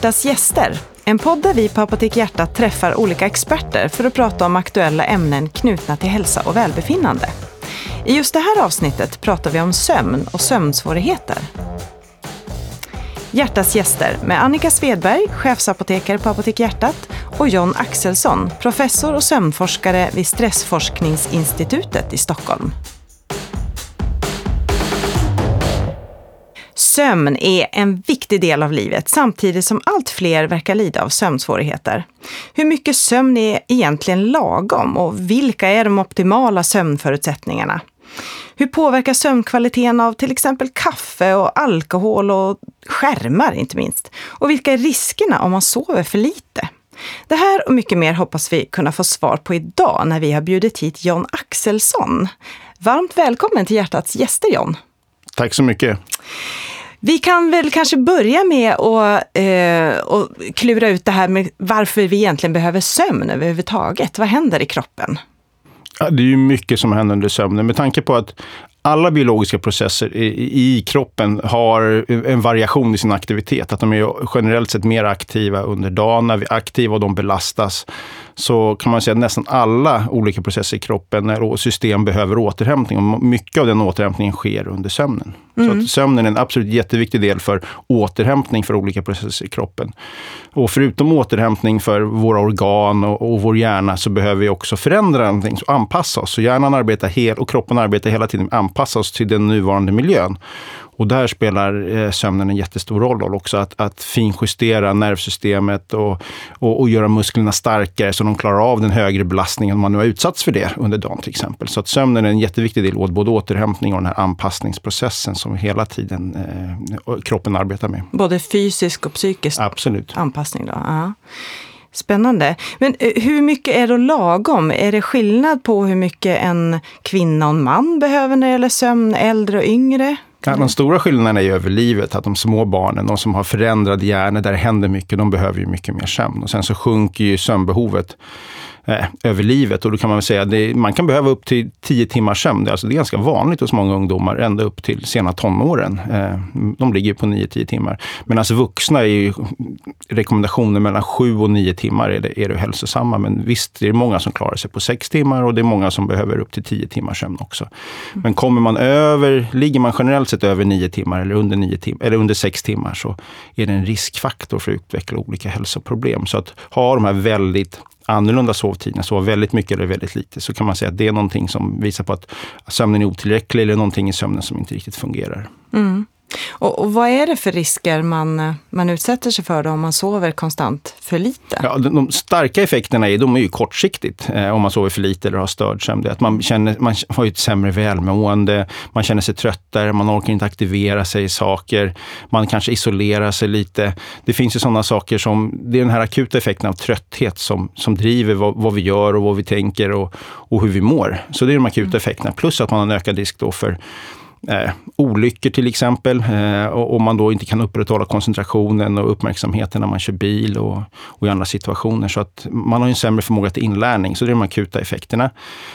Hjärtas gäster, en podd där vi på Apotek Hjärta träffar olika experter för att prata om aktuella ämnen knutna till hälsa och välbefinnande. I just det här avsnittet pratar vi om sömn och sömnsvårigheter. Hjärtas gäster med Annika Svedberg, chefsapotekare på Apotek Hjärtat och John Axelsson, professor och sömnforskare vid Stressforskningsinstitutet i Stockholm. Sömn är en viktig del av livet samtidigt som allt fler verkar lida av sömnsvårigheter. Hur mycket sömn är egentligen lagom och vilka är de optimala sömnförutsättningarna? Hur påverkar sömnkvaliteten av till exempel kaffe och alkohol och skärmar inte minst? Och vilka är riskerna om man sover för lite? Det här och mycket mer hoppas vi kunna få svar på idag när vi har bjudit hit John Axelsson. Varmt välkommen till Hjärtats gäster John. Tack så mycket. Vi kan väl kanske börja med att eh, klura ut det här med varför vi egentligen behöver sömn överhuvudtaget. Vad händer i kroppen? Ja, det är ju mycket som händer under sömnen. Med tanke på att alla biologiska processer i, i, kroppen har en variation i sin aktivitet. Att de är generellt sett mer aktiva under dagen. När vi är aktiva och de belastas så kan man säga att nästan alla olika processer i kroppen och system behöver återhämtning. Och mycket av den återhämtningen sker under sömnen. Mm. Så sömnen är en absolut jätteviktig del för återhämtning för olika processer i kroppen. Och förutom återhämtning för våra organ och, och vår hjärna så behöver vi också förändra någonting, så anpassa oss. Så hjärnan arbetar hel, och kroppen arbetar hela tiden med att anpassa oss till den nuvarande miljön. Och där spelar eh, sömnen en jättestor roll också. Att, att finjustera nervsystemet och, och, och, göra musklerna starkare så de klarar av den högre belastningen om man nu har utsatts för det under dagen till exempel. Så att sömnen är en jätteviktig del åt både återhämtning och den här anpassningsprocessen som hela tiden eh, kroppen arbetar med. Både fysisk och psykisk Absolut. anpassning? Då. Aha. Spännande. Men eh, hur mycket är då lagom? Är det skillnad på hur mycket en kvinna och en man behöver när det gäller sömn, äldre och yngre? Ja, de stora skillnaderna är ju över livet, att de små barnen, de som har förändrad hjärna, där det händer mycket, de behöver ju mycket mer sömn. Och sen så sjunker ju sömnbehovet eh, över livet. Och då kan man väl säga att man kan behöva upp till 10 timmars sömn. Alltså, det är ganska vanligt hos många ungdomar, ända upp till sena tonåren. Eh, de ligger på 9-10 timmar. Men alltså vuxna är ju rekommendationer mellan 7 och 9 timmar är det, är det hälsosamma. Men visst, det är många som klarar sig på 6 timmar och det är många som behöver upp till 10 timmars sömn också. Men kommer man över, ligger man generellt sett över 9 timmar eller under, 9 tim eller under 6 timmar så är det en riskfaktor för att utveckla olika hälsoproblem. Så att ha de här väldigt annorlunda sovtiderna, sova väldigt mycket eller väldigt lite, så kan man säga att det är någonting som visar på att sömnen är otillräcklig eller någonting i sömnen som inte riktigt fungerar. Mm. Och, och, vad är det för risker man, eh, man utsätter sig för då, om man sover konstant för lite? Ja, de, de starka effekterna är, de är ju kortsiktigt eh, om man sover för lite eller har störd sömn. Att man, känner, man har ett sämre välmående, man känner sig tröttare, man orkar inte aktivera sig i saker, man kanske isolerar sig lite. Det finns ju sådana saker som, det är den här akuta effekten av trötthet som, som driver vad, vad vi gör och vad vi tänker och, och hur vi mår. Så det är de akuta mm. effekterna. Plus att man har en ökad risk då för eh, olyckor till exempel. Eh, och om man då inte kan upprätthålla koncentrationen och uppmärksamheten när man kör bil och, och i andra situationer. Så att man har en sämre förmåga till inlärning. Så det är de akuta effekterna.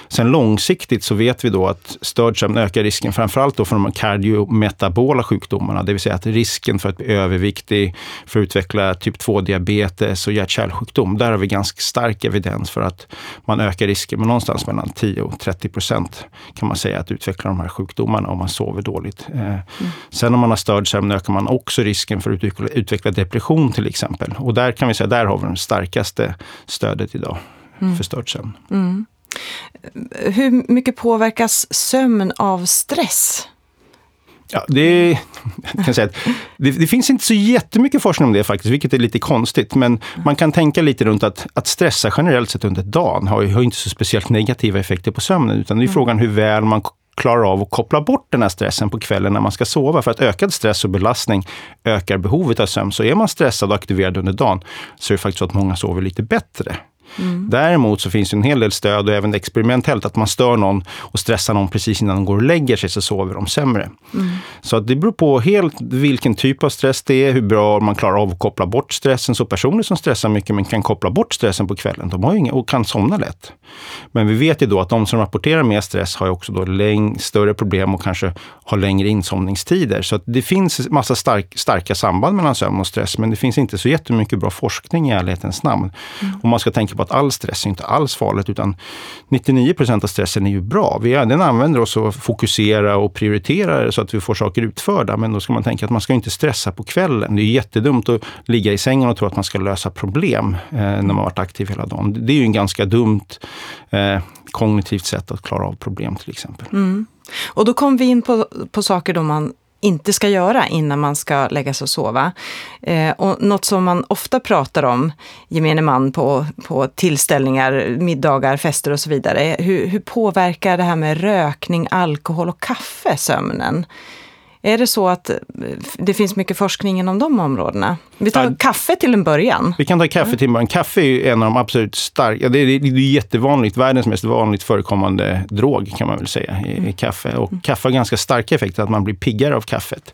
Sen långsiktigt så vet vi då att störd sömn ökar risken framförallt då för de kardiometabola sjukdomarna. Det vill säga att risken för att bli överviktig, för att utveckla typ 2-diabetes och hjärt-kärlsjukdom. Där har vi ganska stark evidens för att man ökar risken med någonstans mellan 10 och 30 procent kan man säga att utveckla de här sjukdomarna om man sover dåligt. Eh, mm. Sen om man har störd sömn ökar man också risken för att utveckla, utveckla depression till exempel. Och där kan vi säga, där har vi det starkaste stödet idag mm. för störd sömn. Mm. Hur mycket påverkas sömn av stress? Ja, det, kan säga att det, det, finns inte så jättemycket forskning om det faktiskt, vilket är lite konstigt. Men man kan tänka lite runt att, att stressa generellt sett under dagen har, har inte så speciellt negativa effekter på sömnen. Utan det är mm. frågan hur väl man klarar av att koppla bort den här stressen på kvällen när man ska sova. För att ökad stress och belastning ökar behovet av sömn. Så är man stressad och aktiverad under dagen så är det faktiskt så att många sover lite bättre. Mm. Däremot så finns det en hel del stöd och även experimentellt att man stör någon och stressar någon precis innan de går och lägger sig så sover de sämre. Mm. Så att det beror på helt vilken typ av stress det är, hur bra man klarar av att koppla bort stressen. Så personer som stressar mycket men kan koppla bort stressen på kvällen, de har inga, och kan somna lätt. Men vi vet ju då att de som rapporterar mer stress har också då läng, större problem och kanske har längre insomningstider. Så att det finns massa stark, starka samband mellan sömn och stress, men det finns inte så jättemycket bra forskning i ärlighetens namn. Mm. Och man ska tänka på att all stress är inte alls farligt, utan 99 procent av stressen är ju bra. Vi, den använder oss att fokusera och prioritera så att vi får saker utförda. Men då ska man tänka att man ska inte stressa på kvällen. Det är jättedumt att ligga i sängen och tro att man ska lösa problem eh, när man varit aktiv hela dagen. Det är ju en ganska dumt eh, kognitivt sätt att klara av problem till exempel. Mm. Och då kom vi in på, på saker då man inte ska göra innan man ska lägga sig och sova. Eh, och något som man ofta pratar om, gemene man på, på tillställningar, middagar, fester och så vidare. Hur, hur påverkar det här med rökning, alkohol och kaffe sömnen? Är det så att eh, det finns mycket forskning inom de områdena? Vi tar ja, kaffe till en början. Vi kan ta kaffe till en början. Kaffe är en av de absolut starka, det är, det är jättevanligt, världens mest vanligt förekommande drog kan man väl säga, i, i kaffe. Och kaffe har ganska starka effekter, att man blir piggare av kaffet.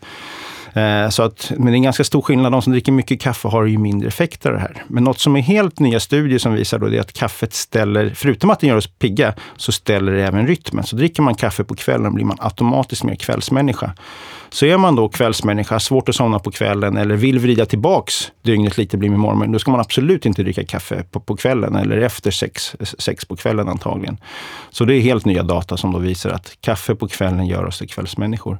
Eh, så att, men det är en ganska stor skillnad. De som dricker mycket kaffe har ju mindre effekt av det här. Men något som är helt nya studier som visar då det är att kaffet ställer, förutom att det gör oss pigga, så ställer det även rytmen. Så dricker man kaffe på kvällen blir man automatiskt mer kvällsmänniska. Så är man då kvällsmänniska, svårt att somna på kvällen eller vill vrida tillbaks dygnet lite, bli med morgon, då ska man absolut inte dricka kaffe på, på kvällen eller efter sex, sex på kvällen antagligen. Så det är helt nya data som då visar att kaffe på kvällen gör oss till kvällsmänniskor.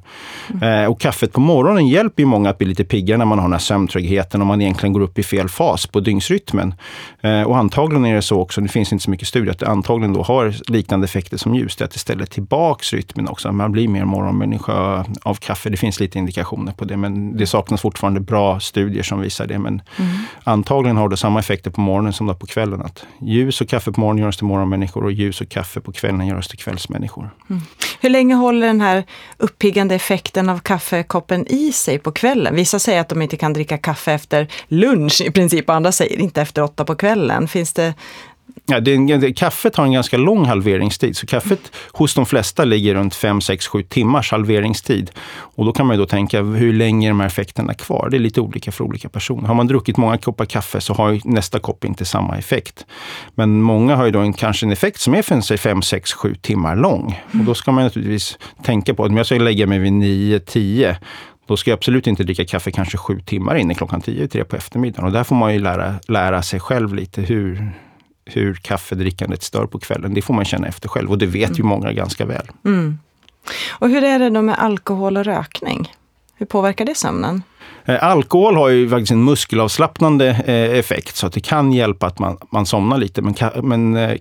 Mm. Eh, och kaffet på morgonen hjälper ju många att bli lite piggare när man har den här sömntröggheten och man egentligen går upp i fel fas på dygnsrytmen. Eh, och antagligen är det så också, det finns inte så mycket studier, att det antagligen då har liknande effekter som ljus, att det ställer tillbaks rytmen också. Man blir mer morgonmänniska av kaffe. Det finns lite indikationer på det, men det saknas fortfarande bra studier som visar det. Men mm. antagligen har det samma effekter på morgonen som det på kvällen. Att ljus och kaffe på morgonen gör oss till morgonmänniskor och ljus och kaffe på kvällen gör oss till kvällsmänniskor. Mm. Hur länge håller den här uppiggande effekten av kaffekoppen i sig på kvällen? Vissa säger att de inte kan dricka kaffe efter lunch i princip, andra säger inte efter åtta på kvällen. Finns det Ja, det, kaffet har en ganska lång halveringstid. Så kaffet hos de flesta ligger runt 5, 6, 7 timmars halveringstid. Och då kan man ju då tänka, hur länge är de här effekterna kvar? Det är lite olika för olika personer. Har man druckit många koppar kaffe så har nästa kopp inte samma effekt. Men många har ju då en, kanske en effekt som är 5, 6, 7 timmar lång. Och då ska man naturligtvis tänka på att om jag ska lägga mig vid 9, 10 då ska jag absolut inte dricka kaffe kanske sju timmar in i klockan 10, 3 på eftermiddagen. Och där får man ju lära, lära sig själv lite hur, hur kaffedrickandet stör på kvällen. Det får man känna efter själv och det vet ju många ganska väl. Mm. Och hur är det då med alkohol och rökning? Hur påverkar det sömnen? Eh, alkohol har ju faktiskt en muskelavslappnande eh, effekt så att det kan hjälpa att man, man somnar lite. Men, men eh,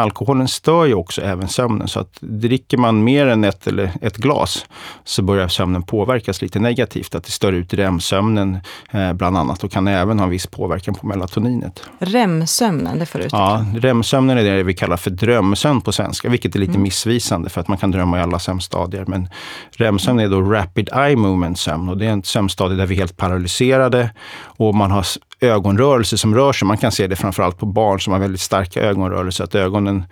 alkoholen stör ju också även sömnen. Så att dricker man mer än ett, eller ett glas så börjar sömnen påverkas lite negativt. Att det stör ut REM-sömnen eh, bland annat och kan även ha viss påverkan på melatoninet. REM-sömnen, det får du Ja, REM-sömnen är det vi kallar för drömsömn på svenska, vilket är lite mm. missvisande för att man kan drömma i alla sömnstadier. Men REM-sömn är då Rapid Eye Movement-sömn och det är en sömnstadie där vi är helt paralyserade och man har ögonrörelser som rör sig. Man kan se det framförallt på barn som har väldigt starka ögonrörelser, att ögonen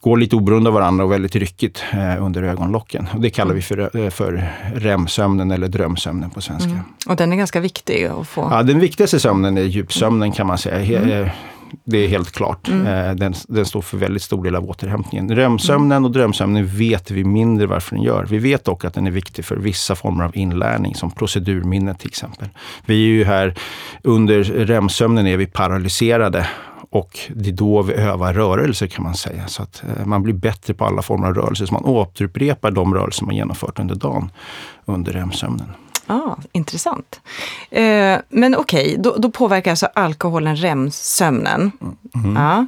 går lite oberoende av varandra och väldigt ryckigt eh, under ögonlocken. Och det kallar vi för, eh, för REM-sömnen eller drömsömnen på svenska. Mm. Och den är ganska viktig att få? Ja, den viktigaste sömnen är djupsömnen kan man säga. Mm. Det är helt klart. Mm. Eh, den, den, står för väldigt stor del av återhämtningen. REM-sömnen mm. och drömsömnen vet vi mindre varför den gör. Vi vet dock att den är viktig för vissa former av inlärning, som procedurminne till exempel. Vi är ju här, under REM-sömnen är vi paralyserade och det är då vi övar rörelser kan man säga. Så att eh, man blir bättre på alla former av rörelser. Så man återupprepar de rörelser man genomfört under dagen under REM-sömnen. Ah, intressant. Eh, men okej, okay, då, då, påverkar alltså alkoholen REM-sömnen. Mm. Ja.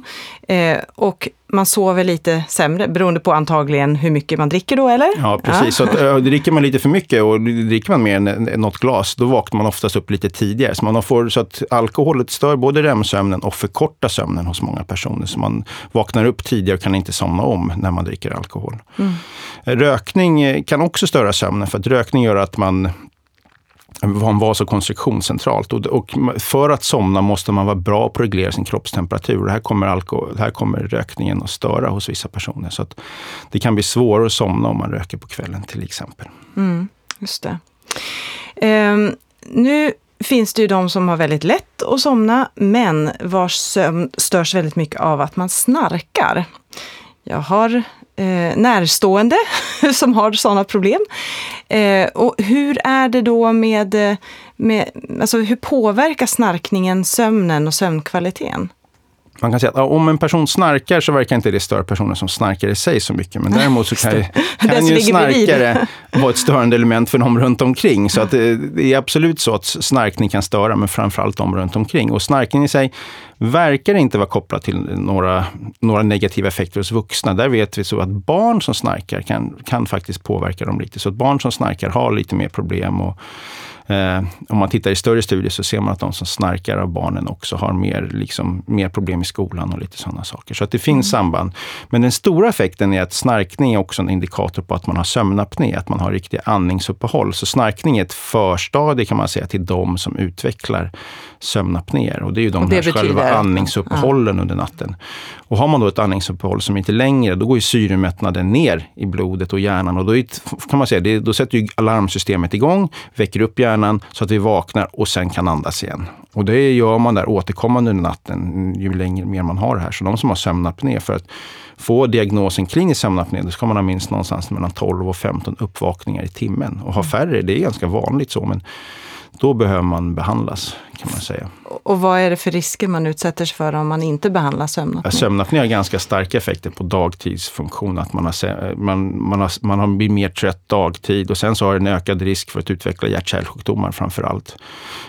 Eh, och man sover lite sämre beroende på antagligen hur mycket man dricker då, eller? Ja, precis. Ja. Så att, äh, dricker man lite för mycket och dricker man mer än något glas, då vaknar man oftast upp lite tidigare. Så, man får, så att alkoholet stör både REM-sömnen och förkortar sömnen hos många personer. Så man vaknar upp tidigare och kan inte somna om när man dricker alkohol. Mm. Rökning kan också störa sömnen, för att rökning gör att man var så konstruktionscentralt. Och, och, för att somna måste man vara bra på att reglera sin kroppstemperatur. Det här kommer, alkohol, det här kommer rökningen att störa hos vissa personer. Så att det kan bli svårare att somna om man röker på kvällen till exempel. Mm, just det. Um, nu finns det ju de som har väldigt lätt att somna, men vars sömn störs väldigt mycket av att man snarkar. Jag har eh, närstående som har sådana problem. Eh, och hur är det då med, eh, med, alltså hur påverkar snarkningen sömnen och sömnkvaliteten? Man kan säga att om en person snarkar så verkar inte det störa personen som snarkar i sig så mycket. Men däremot så kan, kan ju snarkare vara ett störande element för de runt omkring. Så att det, det, är absolut så att snarkning kan störa, men framförallt de runt omkring. Och snarkning i sig verkar inte vara kopplat till några, några negativa effekter hos vuxna. Där vet vi så att barn som snarkar kan, kan faktiskt påverka dem lite. Så att barn som snarkar har lite mer problem. Och, Eh, om man tittar i större studier så ser man att de som snarkar av barnen också har mer, liksom, mer problem i skolan och lite sådana saker. Så att det finns mm. samband. Men den stora effekten är att snarkning är också en indikator på att man har sömnapné, att man har riktiga andningsuppehåll. Så snarkning är ett förstadie kan man säga till de som utvecklar sömnapnéer. Och det är ju de här betyder... själva andningsuppehållen ja. under natten. Och har man då ett andningsuppehåll som inte är längre, då går ju syremättnaden ner i blodet och hjärnan. Och då, är, kan man säga, det, då sätter ju alarmsystemet igång, väcker upp hjärnan så att vi vaknar och sen kan andas igen. Och det gör man där återkommande under natten, ju längre mer man har det här. Så de som har sömnapné, för att få diagnosen klinisk sömnapné, då ska man ha minst någonstans mellan 12 och 15 uppvakningar i timmen. Och ha färre, det är ganska vanligt så. Men då behöver man behandlas kan man säga. Och vad är det för risker man utsätter sig för om man inte behandlar sömnapné? sömnapné har ganska starka effekter på dagtidsfunktion. Att man, har, man, man, har, man har blir mer trött dagtid och sen så har det en ökad risk för att utveckla hjärt-kärlsjukdomar framför allt.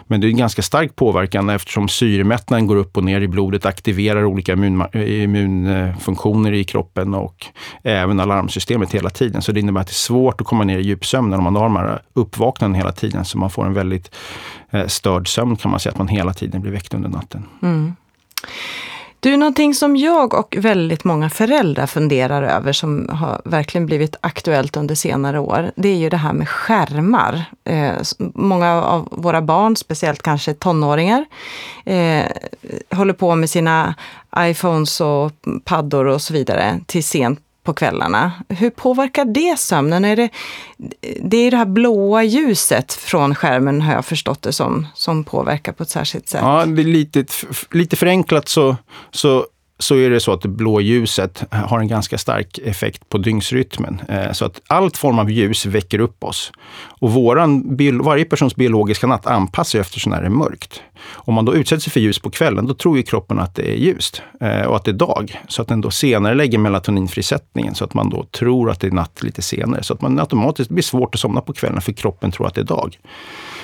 Men det är en ganska stark påverkan eftersom syremättnaden går upp och ner i blodet, aktiverar olika immun, immunfunktioner i kroppen och även alarmsystemet hela tiden. Så det innebär att det är svårt att komma ner i djupsömnen om man har de här uppvaknanden hela tiden. Så man får en väldigt eh, störd sömn kan man säga, att man hela tiden blir väckt under natten. Mm. Du, någonting som jag och väldigt många föräldrar funderar över som har verkligen blivit aktuellt under senare år, det är ju det här med skärmar. Eh, många av våra barn, speciellt kanske tonåringar, eh, håller på med sina iPhones och paddor och så vidare till sent på kvällarna. Hur påverkar det sömnen? Är det, det är det här blåa ljuset från skärmen, har jag förstått det som, som påverkar på ett särskilt sätt. Ja, det är lite, lite förenklat så, så så är det så att det blå ljuset har en ganska stark effekt på dygnsrytmen. Eh, så att allt form av ljus väcker upp oss. Och våran, varje persons biologiska natt anpassar sig efter så när det är mörkt. Om man då utsätter sig för ljus på kvällen, då tror ju kroppen att det är ljust eh, och att det är dag. Så att den då senare lägger melatoninfrisättningen så att man då tror att det är natt lite senare. Så att man automatiskt blir svårt att somna på kvällen för kroppen tror att det är dag.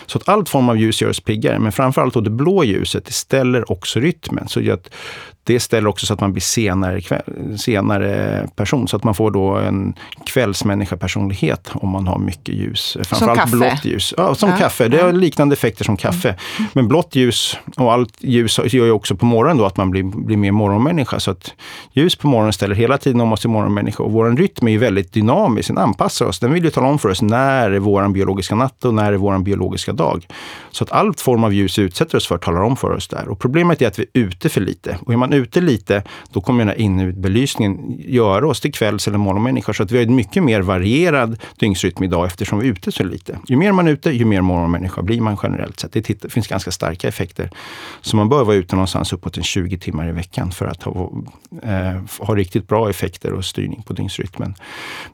Så att allt form av ljus gör oss piggare, men framförallt då det blå ljuset det ställer också rytmen. Så att det ställer också så att man blir senare, senare person. Så att man får då en kvällsmänniska-personlighet om man har mycket ljus. Framförallt som kaffe? blått ljus. Ja, som ja. kaffe. Det har liknande effekter som kaffe. Mm. Men blått ljus och allt ljus gör ju också på morgonen då att man blir, blir mer morgonmänniska. Så att ljus på morgonen ställer hela tiden om oss till morgonmänniska. Och vår rytm är ju väldigt dynamisk. Den anpassar oss. Den vill ju tala om för oss när är vår biologiska natt och när är vår biologiska dag. Så att allt form av ljus utsätter oss för talar om för oss där. Och problemet är att vi är ute för lite. Och är man ute lite, då kommer den här in-ut-belysningen göra oss till kvälls eller morgonmänniskor. Så att vi har en mycket mer varierad dygnsrytm idag eftersom vi är ute så lite. Ju mer man är ute, ju mer morgonmänniska blir man generellt sett. Det finns ganska starka effekter. Så man bör vara ute någonstans uppåt en 20 timmar i veckan för att ha, eh, ha riktigt bra effekter och styrning på dygnsrytmen.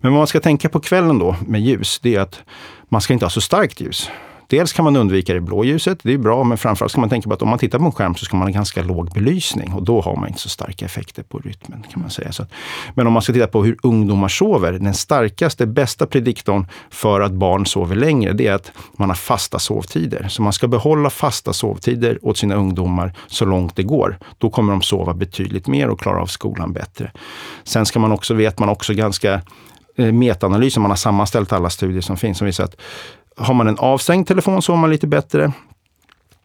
Men vad man ska tänka på kvällen då med ljus, det är att man ska inte ha så starkt ljus. Dels kan man undvika det blå ljuset, det är bra, men framförallt ska man tänka på att om man tittar på en skärm så ska man ha ganska låg belysning och då har man inte så starka effekter på rytmen. kan man säga. Så att, men om man ska titta på hur ungdomar sover, den starkaste, bästa prediktorn för att barn sover längre, det är att man har fasta sovtider. Så man ska behålla fasta sovtider åt sina ungdomar så långt det går. Då kommer de sova betydligt mer och klara av skolan bättre. Sen ska man också, vet man också ganska eh, Metaanalysen, man har sammanställt alla studier som finns, som visar att har man en avstängd telefon sover man lite bättre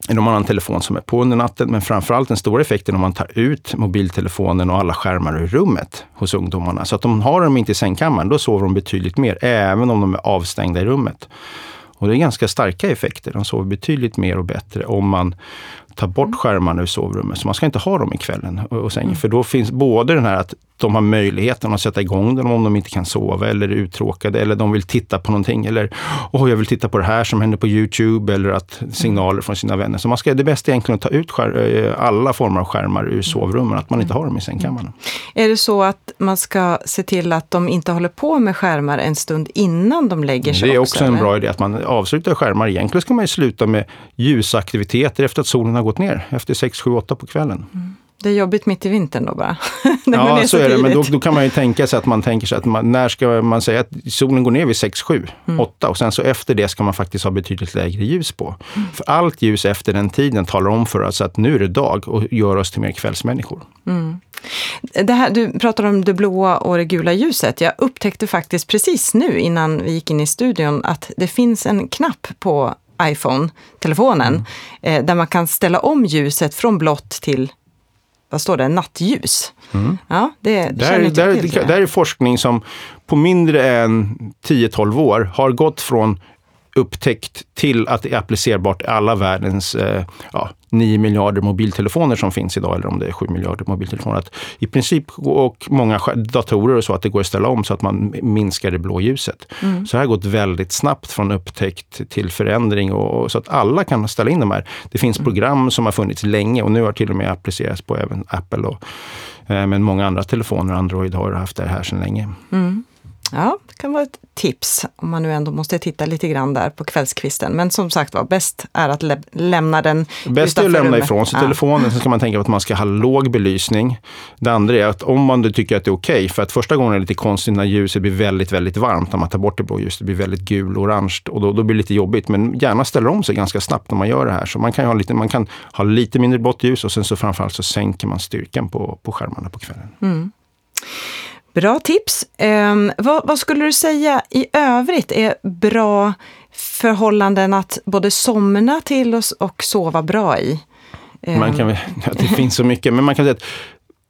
än om man har en telefon som är på under natten. Men framförallt den stora effekten om man tar ut mobiltelefonen och alla skärmar ur rummet hos ungdomarna. Så att de har dem inte i sängkammaren, då sover de betydligt mer, även om de är avstängda i rummet. Och det är ganska starka effekter. De sover betydligt mer och bättre om man tar bort mm. skärmarna ur sovrummet. Så man ska inte ha dem i kvällen och sängen. Mm. För då finns både den här att de har möjligheten att sätta igång dem om de inte kan sova eller är uttråkade eller de vill titta på någonting. Eller åh, jag vill titta på det här som händer på Youtube eller att signaler från sina vänner. Så man ska, det bästa är egentligen att ta ut skär, eh, alla former av skärmar ur sovrummen, att man inte har dem i sängkammaren. Är det så att man ska se till att de inte håller på med skärmar en stund innan de lägger sig? Det är också, också en bra idé att man avslutar skärmar. Egentligen ska man ju sluta med ljusaktiviteter efter att solen har gått ner, efter 6, 7, 8 på kvällen. Mm. Det är jobbigt mitt i vintern då bara. ja, så, så är det. Men då, då, kan man ju tänka sig att man tänker sig att man, när ska man säga att solen går ner vid 6, 7, mm. 8 och sen så efter det ska man faktiskt ha betydligt lägre ljus på. Mm. För allt ljus efter den tiden talar om för oss att nu är det dag och gör oss till mer kvällsmänniskor. Mm. Det här, du pratar om det blåa och det gula ljuset. Jag upptäckte faktiskt precis nu innan vi gick in i studion att det finns en knapp på iPhone-telefonen mm. eh, där man kan ställa om ljuset från blått till vad står det, nattljus. Mm. Ja, det, det där, där, till, där är forskning som på mindre än 10-12 år har gått från upptäckt till att det är applicerbart i alla världens eh, ja, 9 miljarder mobiltelefoner som finns idag, eller om det är 7 miljarder mobiltelefoner. Att I princip, och många datorer och så, att det går att ställa om så att man minskar det blå ljuset. Mm. Så det har gått väldigt snabbt från upptäckt till förändring och, så att alla kan ställa in de här. Det finns mm. program som har funnits länge och nu har till och med applicerats på även Apple och eh, men många andra telefoner, Android, har haft det här sedan länge. Mm. Ja, det kan vara ett tips om man nu ändå måste titta lite grann där på kvällskvisten. Men som sagt var, bäst är att lä lämna den Bäst är att lämna ifrån sig ja. telefonen. Sen ska man tänka på att man ska ha låg belysning. Det andra är att om man tycker att det är okej, okay, för att första gången är det lite konstigt när ljuset blir väldigt, väldigt varmt, när man tar bort det blå ljuset, det blir väldigt gul och orange och då, då blir det lite jobbigt. Men gärna ställer om sig ganska snabbt när man gör det här. Så man kan ha lite, man kan ha lite mindre blått ljus och sen så framförallt så sänker man styrkan på, på skärmarna på kvällen. Mm. Bra tips. Um, vad, vad, skulle du säga i övrigt är bra förhållanden att både somna till oss och sova bra i? Man kan, ja, det finns så mycket, men man kan säga att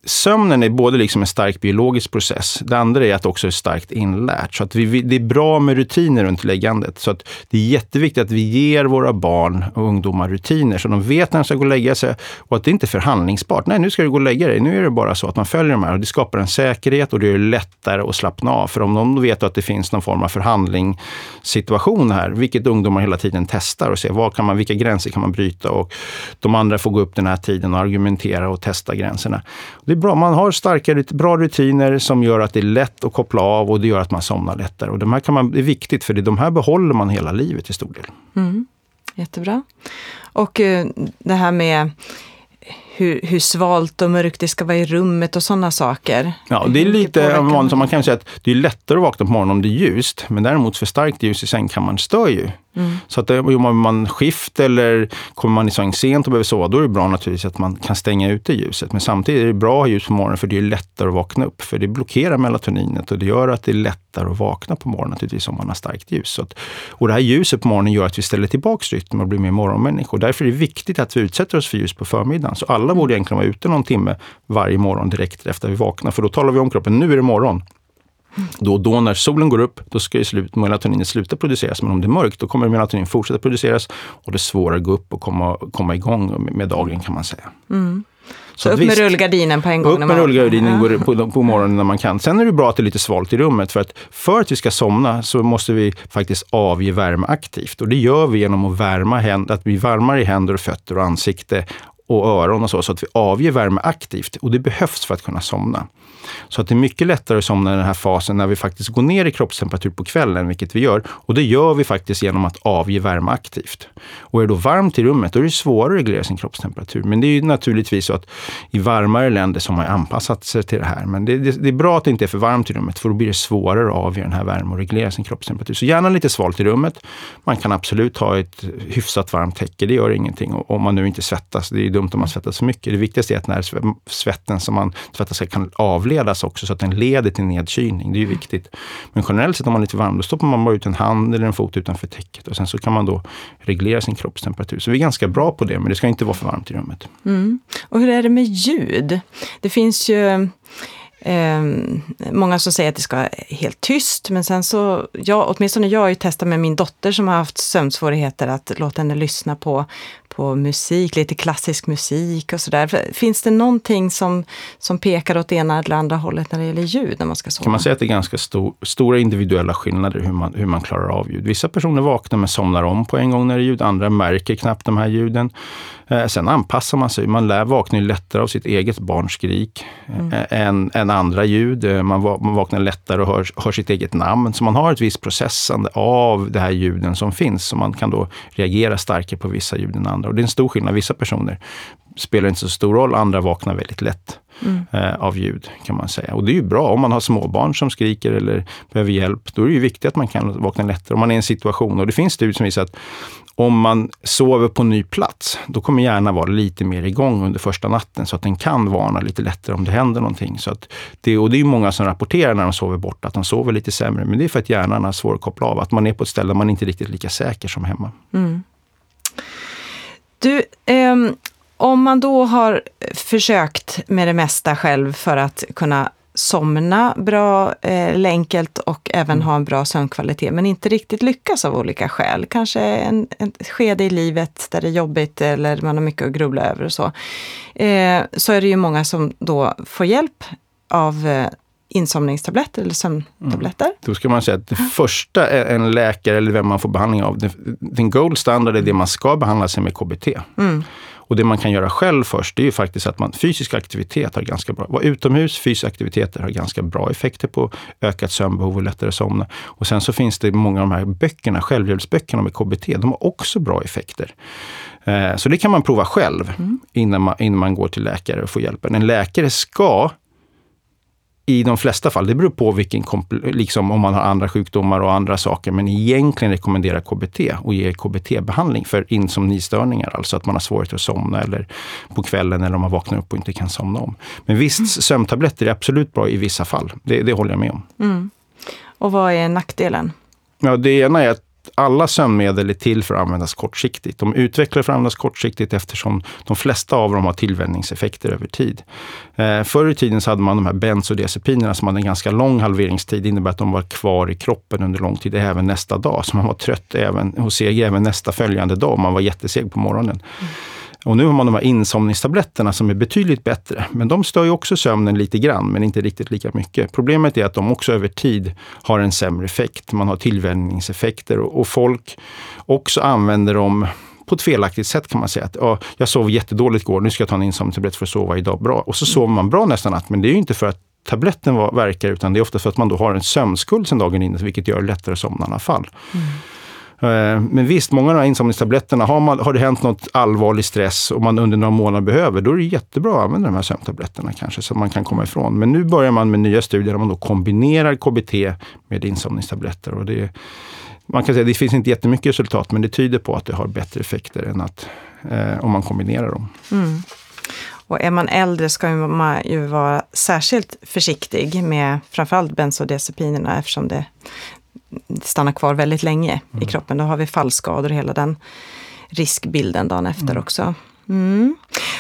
sömnen är både liksom en stark biologisk process. Det andra är att också är starkt inlärt. Så att vi, det är bra med rutiner runt läggandet. Så att det är jätteviktigt att vi ger våra barn och ungdomar rutiner så de vet när de ska gå och lägga sig och att det inte är förhandlingsbart. Nej, nu ska du gå och lägga dig. Nu är det bara så att man följer de här och det skapar en säkerhet och det gör det lättare att slappna av. För om de vet att det finns någon form av förhandlingssituation här, vilket ungdomar hela tiden testar och ser vad kan man, vilka gränser kan man bryta och de andra får gå upp den här tiden och argumentera och testa gränserna. Det är bra. Man har starka, bra rutiner som gör att det är lätt att koppla av och det gör att man somnar lättare. Och de här kan man, det är viktigt för de här behåller man hela livet i stor del. Mm. Jättebra. Och uh, det här med hur, hur svalt och mörkt det ska vara i rummet och sådana saker. Ja, det är lite vanligt. Man kan säga att det är lättare att vakna på morgonen om det är ljust. Men däremot för starkt ljus i sängkammaren stör ju. Mm. Så att jobbar man skift eller kommer man i säng sent och behöver sova, då är det bra naturligtvis att man kan stänga ute ljuset. Men samtidigt är det bra att ha ljus på morgonen för det är lättare att vakna upp. För det blockerar melatoninet och det gör att det är lättare att vakna på morgonen naturligtvis om man har starkt ljus. Så att, och det här ljuset på morgonen gör att vi ställer tillbaka rytmen och blir mer morgonmänniskor. Därför är det viktigt att vi utsätter oss för ljus på förmiddagen. Så alla borde egentligen vara ute någon timme varje morgon direkt efter att vi vaknar. För då talar vi om kroppen, nu är det morgon. Då och då när solen går upp, då ska ju slut, melatoninet sluta produceras. Men om det är mörkt, då kommer melatonin fortsätta produceras och det är svårare att gå upp och komma, komma igång med dagen kan man säga. Mm. Så, så upp visst, med rullgardinen på en gång? Upp med rullgardinen ja. på, på morgonen när man kan. Sen är det bra att det är lite svalt i rummet för att för att vi ska somna så måste vi faktiskt avge värme aktivt. Och det gör vi genom att värma händer, att vi värmar i händer och fötter och ansikte och öron och så, så att vi avger värme aktivt. Och det behövs för att kunna somna. Så att det är mycket lättare att somna i den här fasen när vi faktiskt går ner i kroppstemperatur på kvällen, vilket vi gör. Och det gör vi faktiskt genom att avge värme aktivt. Och är det då varmt i rummet, då är det svårare att reglera sin kroppstemperatur. Men det är ju naturligtvis så att i varmare länder som har anpassat sig till det här. Men det, det, det är bra att det inte är för varmt i rummet, för då blir det svårare att avge den här värmen och reglera sin kroppstemperatur. Så gärna lite svalt i rummet. Man kan absolut ha ett hyfsat varmt täcke, det gör ingenting. Och om man nu inte svettas, det är dumt om man svettas för mycket. Det viktigaste är att när svetten som man tvättar sig kan avledas också så att den leder till nedkylning. Det är ju viktigt. Men generellt sett om man är lite varm, då stoppar man bara ut en hand eller en fot utanför täcket och sen så kan man då reglera sin kroppstemperatur. Så vi är ganska bra på det, men det ska inte vara för varmt i rummet. Mm. Och hur är det med ljud? Det finns ju Eh, många som säger att det ska vara helt tyst, men sen så, ja, åtminstone jag har ju testat med min dotter som har haft sömnsvårigheter att låta henne lyssna på, på musik, lite klassisk musik och sådär. Finns det någonting som, som pekar åt ena eller andra hållet när det gäller ljud när man ska sova? Kan man säga att det är ganska stor, stora individuella skillnader hur man, hur man klarar av ljud. Vissa personer vaknar men somnar om på en gång när det är ljud, andra märker knappt de här ljuden. Eh, sen anpassar man sig. Man lär vakna lättare av sitt eget barns skrik mm. eh, än, än andra ljud. Eh, man, va, man vaknar lättare och hör, hör sitt eget namn. Så man har ett visst processande av de här ljuden som finns. Så man kan då reagera starkare på vissa ljud än andra. Och det är en stor skillnad. Vissa personer spelar inte så stor roll, andra vaknar väldigt lätt. Mm. Eh, av ljud kan man säga. Och det är ju bra om man har småbarn som skriker eller behöver hjälp. Då är det ju viktigt att man kan vakna lättare om man är i en situation. Och det finns studier som visar att om man sover på ny plats, då kommer hjärnan vara lite mer igång under första natten så att den kan varna lite lättare om det händer någonting. Så att det, och det är många som rapporterar när de sover bort att de sover lite sämre. Men det är för att hjärnan har svårt att koppla av. Att man är på ett ställe där man inte är riktigt lika säker som hemma. Mm. Du, eh, om man då har försökt med det mesta själv för att kunna somna bra eh, enkelt och även mm. ha en bra sömnkvalitet men inte riktigt lyckas av olika skäl. Kanske en, en skede i livet där det är jobbigt eller man har mycket att grubbla över och så. Eh, så är det ju många som då får hjälp av eh, insomningstabletter eller sömntabletter. Mm. Då ska man säga att det första en läkare eller vem man får behandling av, den gold standard är det man ska behandla sig med KBT. Mm. Och det man kan göra själv först, det är ju faktiskt att man fysisk aktivitet har ganska bra, vara utomhus, fysiska aktiviteter har ganska bra effekter på ökat sömnbehov och lättare somna. Och sen så finns det många av de här böckerna, självhjälpsböckerna med KBT, de har också bra effekter. Eh, så det kan man prova själv mm. innan, man, innan man går till läkare och får hjälp. En läkare ska i de flesta fall, det beror på vilken, liksom om man har andra sjukdomar och andra saker, men egentligen rekommenderar KBT och ger KBT-behandling för insomnistörningar, alltså att man har svårigheter att somna eller på kvällen eller om man vaknar upp och inte kan somna om. Men visst, mm. sömntabletter är absolut bra i vissa fall. Det, det håller jag med om. Mm. Och vad är nackdelen? Ja, det ena är att alla sömnmedel är till för att användas kortsiktigt. De utvecklar för att användas kortsiktigt eftersom de flesta av dem har tillvänjningseffekter över tid. Eh, förr i tiden så hade man de här bensodiazepinerna som hade en ganska lång halveringstid. Det innebär att de var kvar i kroppen under lång tid, även nästa dag. Så man var trött även, och seg även nästa följande dag. Man var jätteseg på morgonen. Mm. Och nu har man de här insomningstabletterna som är betydligt bättre. Men de stör ju också sömnen lite grann, men inte riktigt lika mycket. Problemet är att de också över tid har en sämre effekt. Man har tillvänjningseffekter och, och folk också använder dem på ett felaktigt sätt kan man säga. Att, ja, jag sov jättedåligt igår, nu ska jag ta en insomningstablett för att sova idag bra. Och så sover man bra nästa natt, men det är ju inte för att tabletten verkar, utan det är ofta för att man då har en sömnskuld sen dagen innan, vilket gör det lättare att somna i alla fall. Mm. Eh, men visst, många av de här insomningstabletterna, har, man, har det hänt något allvarlig stress och man under några månader behöver, då är det jättebra att använda de här sömntabletterna kanske, så man kan komma ifrån. Men nu börjar man med nya studier där man då kombinerar KBT med insomningstabletter. Och det, man kan säga det finns inte jättemycket resultat, men det tyder på att det har bättre effekter än att, eh, om man kombinerar dem. Mm. Och är man äldre ska man ju vara särskilt försiktig med framförallt bensodiazepinerna eftersom det stannar kvar väldigt länge mm. i kroppen. Då har vi fallskador och hela den riskbilden dagen efter mm. också. Mm.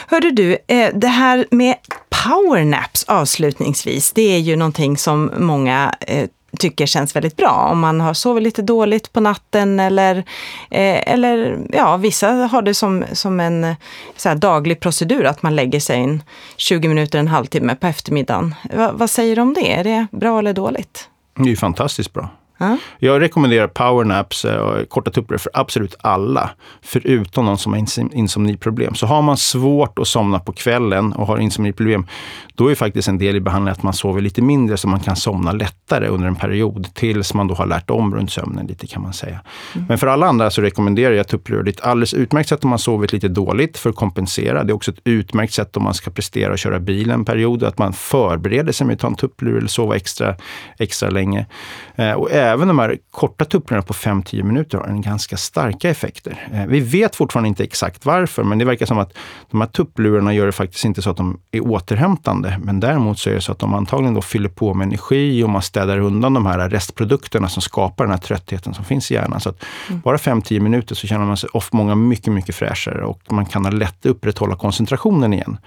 Hörde du, eh, det här med powernaps avslutningsvis, det är ju någonting som många eh, tycker känns väldigt bra. Om man har sovit lite dåligt på natten eller, eh, eller ja, vissa har det som, som en så daglig procedur att man lägger sig in 20 minuter, en halvtimme på eftermiddagen. Va, vad säger du om det? Är det bra eller dåligt? Det är ju fantastiskt bra. Ja. Jag rekommenderar powernaps eh, och korta tuppar för absolut alla, förutom de som har insomniproblem. Så har man svårt att somna på kvällen och har insomniproblem, då är faktiskt en del i behandlingen att man sover lite mindre så man kan somna lättare under en period tills man då har lärt om runt sömnen lite kan man säga. Mm. Men för alla andra så rekommenderar jag tupplur. Det är ett alldeles utmärkt sätt om man sovit lite dåligt för att kompensera. Det är också ett utmärkt sätt om man ska prestera och köra bil en period, att man förbereder sig med att ta en tupplur eller sova extra, extra länge. Eh, och även de här korta tupplurarna på 5-10 minuter har en ganska starka effekter. Eh, vi vet fortfarande inte exakt varför, men det verkar som att de här tupplurarna gör det faktiskt inte så att de är återhämtande. Men däremot så är det så att de antagligen då fyller på med energi och man städar undan de här restprodukterna som skapar den här tröttheten som finns i hjärnan. Så att mm. bara 5-10 minuter så känner man sig ofta många mycket, mycket fräschare och man kan ha lätt upprätthålla koncentrationen igen.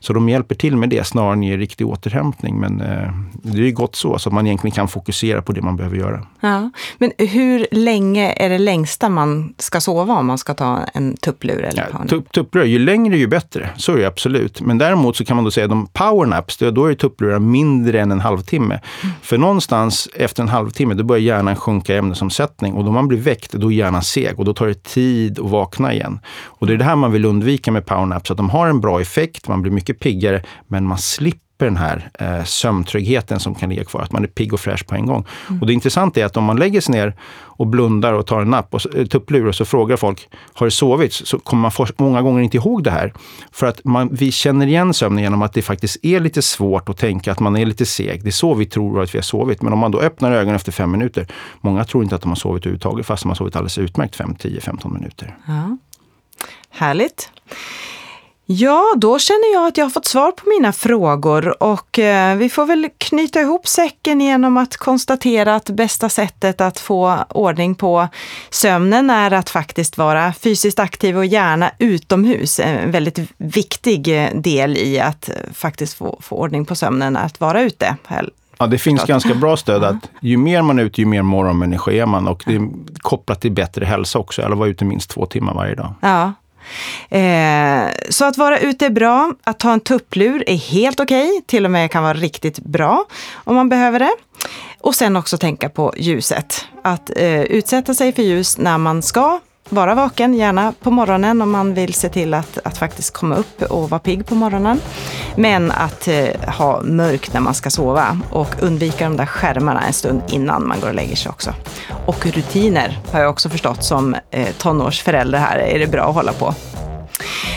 Så de hjälper till med det snarare än ger riktig återhämtning. Men eh, det är ju gott så, så att man egentligen kan fokusera på det man behöver göra. Ja. Men hur länge är det längsta man ska sova om man ska ta en tupplur? Eller ja, tupp, tupplur, ju längre ju bättre. Så är det absolut. Men däremot så kan man då säga att de powernaps, då är tupplurar mindre än en halvtimme. Mm. För någonstans efter en halvtimme, då börjar hjärnan sjunka i ämnesomsättning och då man blir väckt, då är hjärnan seg och då tar det tid att vakna igen. Och det är det här man vill undvika med powernaps, att de har en bra effekt, man blir mycket piggare, men man slipper den här eh, sömntryggheten som kan ligga kvar, att man är pigg och fräsch på en gång. Mm. Och det intressanta är att om man lägger sig ner och blundar och tar en napp och eh, tupplur och så frågar folk, har det sovit? Så kommer man många gånger inte ihåg det här. För att man, vi känner igen sömnen genom att det faktiskt är lite svårt att tänka att man är lite seg. Det är så vi tror att vi har sovit. Men om man då öppnar ögonen efter fem minuter, många tror inte att de har sovit överhuvudtaget fast de har sovit alldeles utmärkt 5, 10, 15 minuter. Ja. Härligt. Ja, då känner jag att jag har fått svar på mina frågor och eh, vi får väl knyta ihop säcken genom att konstatera att bästa sättet att få ordning på sömnen är att faktiskt vara fysiskt aktiv och gärna utomhus. En väldigt viktig eh, del i att eh, faktiskt få, få ordning på sömnen, att vara ute. Ja, det finns ganska bra stöd att ju mer man är ute, ju mer morgonmänniska är man. Och det är kopplat till bättre hälsa också, eller vara ute minst två timmar varje dag. Ja, Eh, så att vara ute är bra. Att ta en tupplur är helt okej. Okay. Till och med kan vara riktigt bra om man behöver det. Och sen också tänka på ljuset. Att eh, utsätta sig för ljus när man ska vara vaken, gärna på morgonen om man vill se till att, att faktiskt komma upp och vara pigg på morgonen. Men att eh, ha mörkt när man ska sova och undvika de där skärmarna en stund innan man går och lägger sig också. Och rutiner har jag också förstått som eh, tonårsförälder här är det bra att hålla på.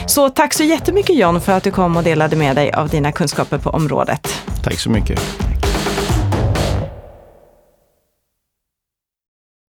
Så tack så jättemycket John för att du kom och delade med dig av dina kunskaper på området. Tack så mycket.